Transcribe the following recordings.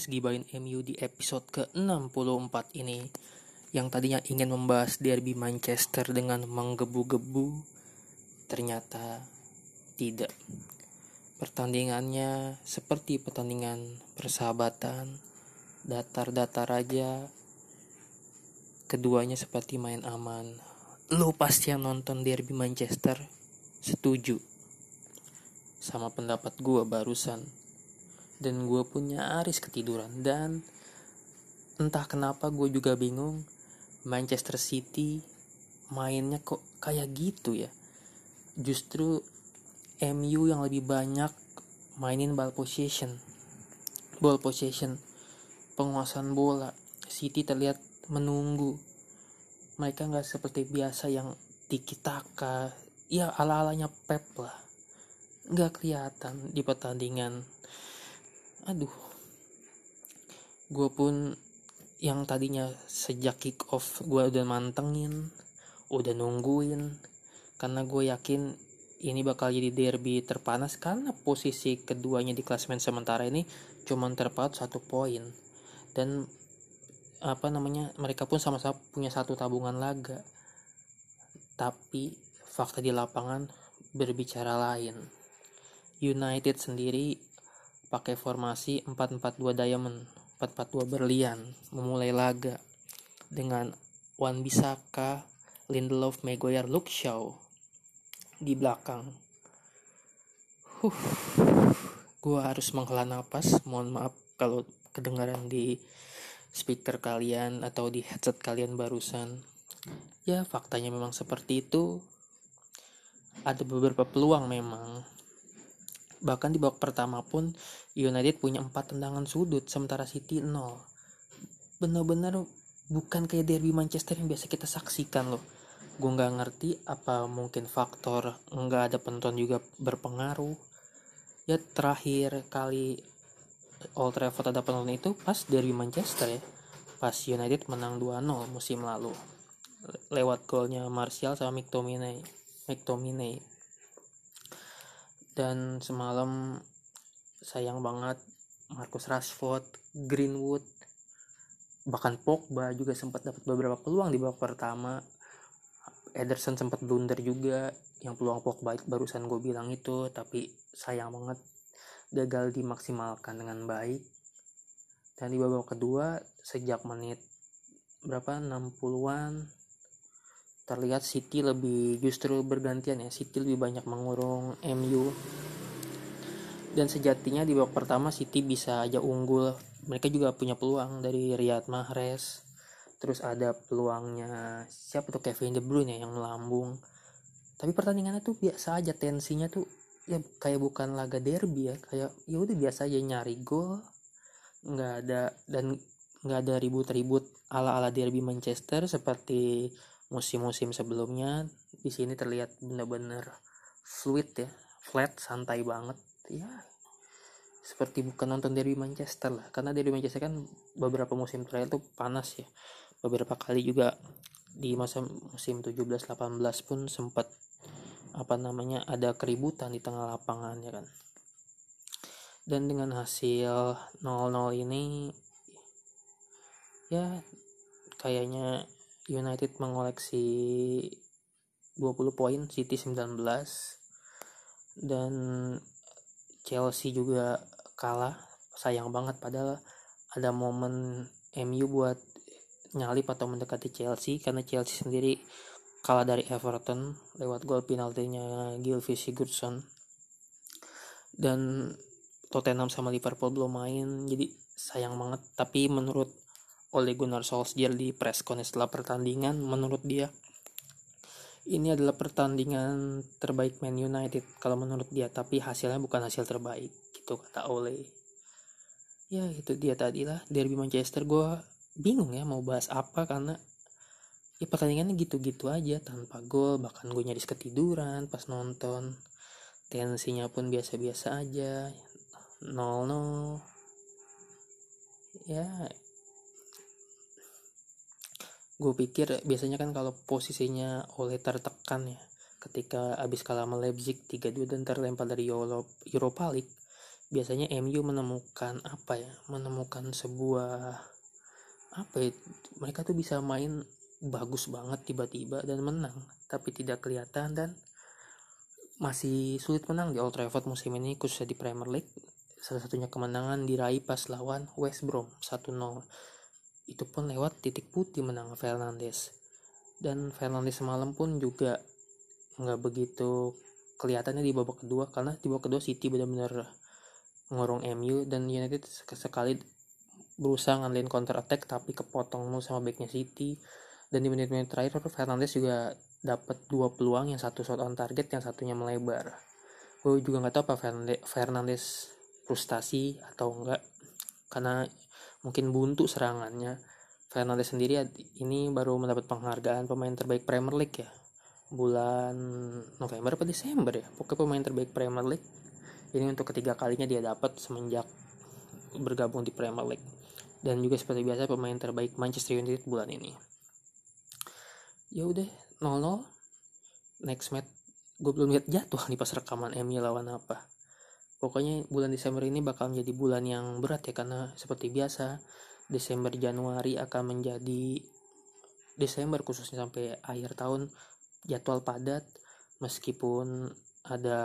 podcast Gibain MU di episode ke-64 ini yang tadinya ingin membahas derby Manchester dengan menggebu-gebu ternyata tidak. Pertandingannya seperti pertandingan persahabatan, datar-datar aja. Keduanya seperti main aman. Lo pasti yang nonton derby Manchester setuju sama pendapat gue barusan dan gue punya aris ketiduran. Dan entah kenapa gue juga bingung Manchester City mainnya kok kayak gitu ya? Justru MU yang lebih banyak mainin ball possession. Ball possession. Penguasaan bola. City terlihat menunggu. Mereka nggak seperti biasa yang tiki taka ya ala alanya Pep lah. Nggak kelihatan di pertandingan aduh. Gue pun yang tadinya sejak kick off gue udah mantengin udah nungguin karena gue yakin ini bakal jadi derby terpanas karena posisi keduanya di klasmen sementara ini cuma terpaut satu poin. Dan apa namanya mereka pun sama-sama punya satu tabungan laga. Tapi fakta di lapangan berbicara lain. United sendiri pakai formasi 442 diamond 442 berlian memulai laga dengan Wan Bisaka, Lindelof, Maguire, Luke Shaw di belakang. Huh, gua harus menghela nafas. Mohon maaf kalau kedengaran di speaker kalian atau di headset kalian barusan. Ya, faktanya memang seperti itu. Ada beberapa peluang memang Bahkan di babak pertama pun United punya empat tendangan sudut sementara City nol. Benar-benar bukan kayak derby Manchester yang biasa kita saksikan loh. Gue nggak ngerti apa mungkin faktor nggak ada penonton juga berpengaruh. Ya terakhir kali Old Trafford ada penonton itu pas derby Manchester ya. Pas United menang 2-0 musim lalu. Lewat golnya Martial sama McTominay. McTominay dan semalam sayang banget Marcus Rashford, Greenwood, bahkan Pogba juga sempat dapat beberapa peluang di babak pertama. Ederson sempat blunder juga, yang peluang Pogba barusan gue bilang itu, tapi sayang banget gagal dimaksimalkan dengan baik. Dan di babak kedua sejak menit berapa 60-an terlihat City lebih justru bergantian ya. City lebih banyak mengurung MU dan sejatinya di babak pertama City bisa aja unggul. Mereka juga punya peluang dari Riyad Mahrez. Terus ada peluangnya siapa tuh Kevin De Bruyne ya yang melambung. Tapi pertandingannya tuh biasa aja tensinya tuh ya kayak bukan laga derby ya. Kayak ya udah biasa aja nyari gol nggak ada dan nggak ada ribut-ribut ala-ala derby Manchester seperti musim-musim sebelumnya di sini terlihat benar-benar fluid ya flat santai banget. Ya seperti bukan nonton dari Manchester lah. Karena dari Manchester kan beberapa musim terakhir tuh panas ya. Beberapa kali juga di masa musim 17-18 pun sempat apa namanya ada keributan di tengah lapangan ya kan. Dan dengan hasil 0-0 ini ya kayaknya United mengoleksi 20 poin, City 19 dan Chelsea juga kalah. Sayang banget. Padahal ada momen MU buat nyalip atau mendekati Chelsea karena Chelsea sendiri kalah dari Everton lewat gol penaltinya Gylfi Sigurdsson. Dan Tottenham sama Liverpool belum main jadi sayang banget. Tapi menurut oleh Gunnar Solskjaer di presscon setelah pertandingan menurut dia ini adalah pertandingan terbaik Man United kalau menurut dia tapi hasilnya bukan hasil terbaik gitu kata Ole. Ya itu dia tadi lah derby Manchester. Gue bingung ya mau bahas apa karena ya pertandingannya gitu-gitu aja tanpa gol bahkan gue nyaris ketiduran pas nonton. Tensinya pun biasa-biasa aja 0-0 ya gue pikir biasanya kan kalau posisinya oleh tertekan ya ketika abis kalah sama Leipzig 3-2 dan terlempar dari Europa League biasanya MU menemukan apa ya menemukan sebuah apa ya mereka tuh bisa main bagus banget tiba-tiba dan menang tapi tidak kelihatan dan masih sulit menang di Old Trafford musim ini khususnya di Premier League. Salah satunya kemenangan diraih pas lawan West Brom 1-0 itu pun lewat titik putih menang Fernandes. Dan Fernandes semalam pun juga nggak begitu kelihatannya di babak kedua karena di babak kedua City benar-benar ngorong MU dan United sekali berusaha ngandelin counter attack tapi kepotong mulu sama backnya City. Dan di menit-menit terakhir Fernandes juga dapat dua peluang yang satu shot on target yang satunya melebar. Gue juga nggak tahu apa Fernandes frustasi atau enggak karena mungkin buntu serangannya. Fernandes sendiri ini baru mendapat penghargaan pemain terbaik Premier League ya? Bulan November atau Desember ya? Pokoknya pemain terbaik Premier League. Ini untuk ketiga kalinya dia dapat semenjak bergabung di Premier League. Dan juga seperti biasa pemain terbaik Manchester United bulan ini. Ya udah 0-0 next match. Gue belum lihat jatuh nih pas rekaman MU lawan apa pokoknya bulan Desember ini bakal menjadi bulan yang berat ya karena seperti biasa Desember Januari akan menjadi Desember khususnya sampai akhir tahun jadwal padat. Meskipun ada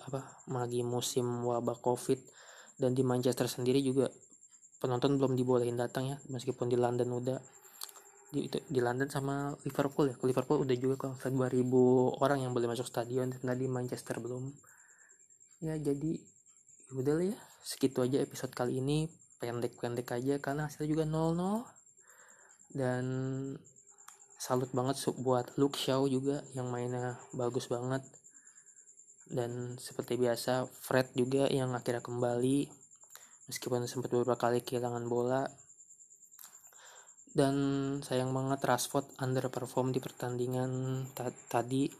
apa lagi musim wabah covid dan di Manchester sendiri juga penonton belum dibolehin datang ya meskipun di London udah. Di, itu, di London sama Liverpool ya. Liverpool udah juga kalau 2000 orang yang boleh masuk stadion dan di Manchester belum ya jadi ya udah lah ya. Segitu aja episode kali ini. Pendek-pendek aja karena hasilnya juga 0-0 dan salut banget buat Luke Shaw juga yang mainnya bagus banget. Dan seperti biasa Fred juga yang akhirnya kembali meskipun sempat beberapa kali kehilangan bola. Dan sayang banget Rashford underperform di pertandingan tadi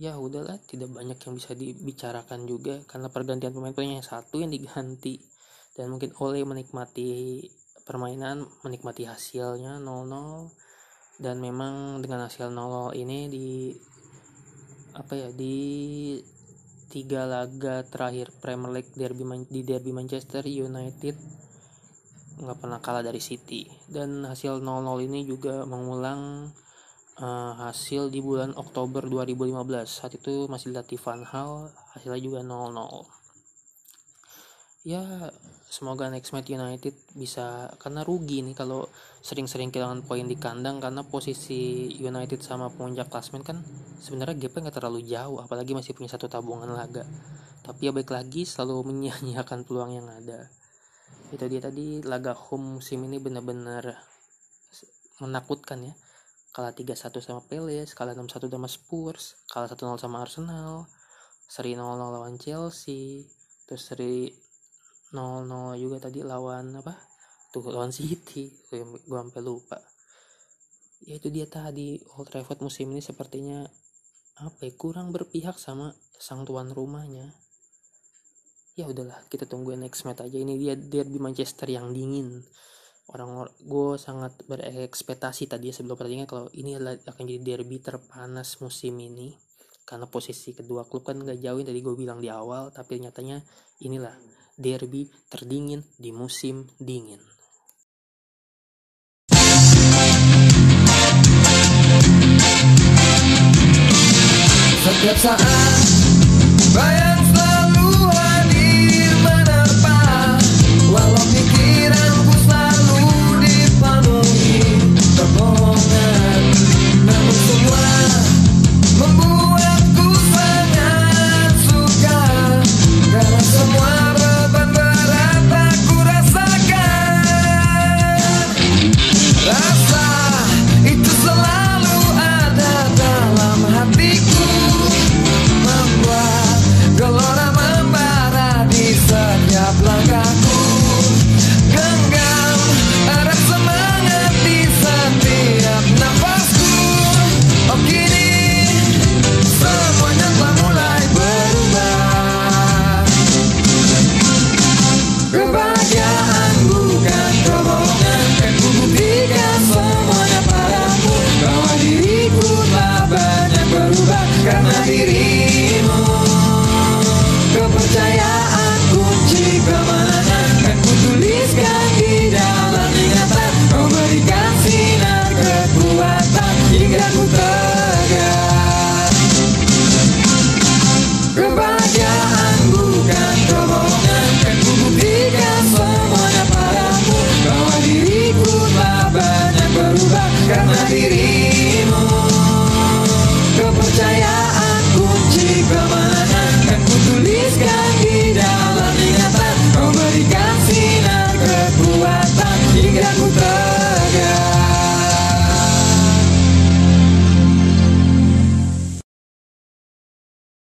ya udahlah tidak banyak yang bisa dibicarakan juga karena pergantian pemain-pemainnya satu yang diganti. Dan mungkin oleh menikmati permainan menikmati hasilnya 0-0 dan memang dengan hasil 0-0 ini di apa ya di tiga laga terakhir Premier League derby di derby Manchester United nggak pernah kalah dari City. Dan hasil 0-0 ini juga mengulang uh, hasil di bulan Oktober 2015 saat itu masih dilatih Van Hal hasilnya juga 0-0 ya semoga next match United bisa karena rugi nih kalau sering-sering kehilangan poin di kandang karena posisi United sama puncak klasmen kan sebenarnya gapnya nggak terlalu jauh apalagi masih punya satu tabungan laga. Tapi ya baik lagi selalu menyia-nyiakan peluang yang ada. Itu dia tadi laga home musim ini benar-benar menakutkan ya kalah 3-1 sama Palace kalah 6-1 sama Spurs kalah 1-0 sama Arsenal seri 0-0 lawan Chelsea terus seri 0-0 juga tadi lawan apa? Tuh lawan City. Gue sampai lupa. Ya itu dia tadi. Old Trafford musim ini sepertinya apa ya kurang berpihak sama sang tuan rumahnya. Ya udahlah kita tunggu next match aja. Ini dia derby Manchester yang dingin orang gue sangat berekspektasi tadi sebelum pertandingan kalau ini akan jadi derby terpanas musim ini. Karena posisi kedua klub kan gak jauh tadi gue bilang di awal tapi nyatanya inilah derby terdingin di musim dingin. Setiap saat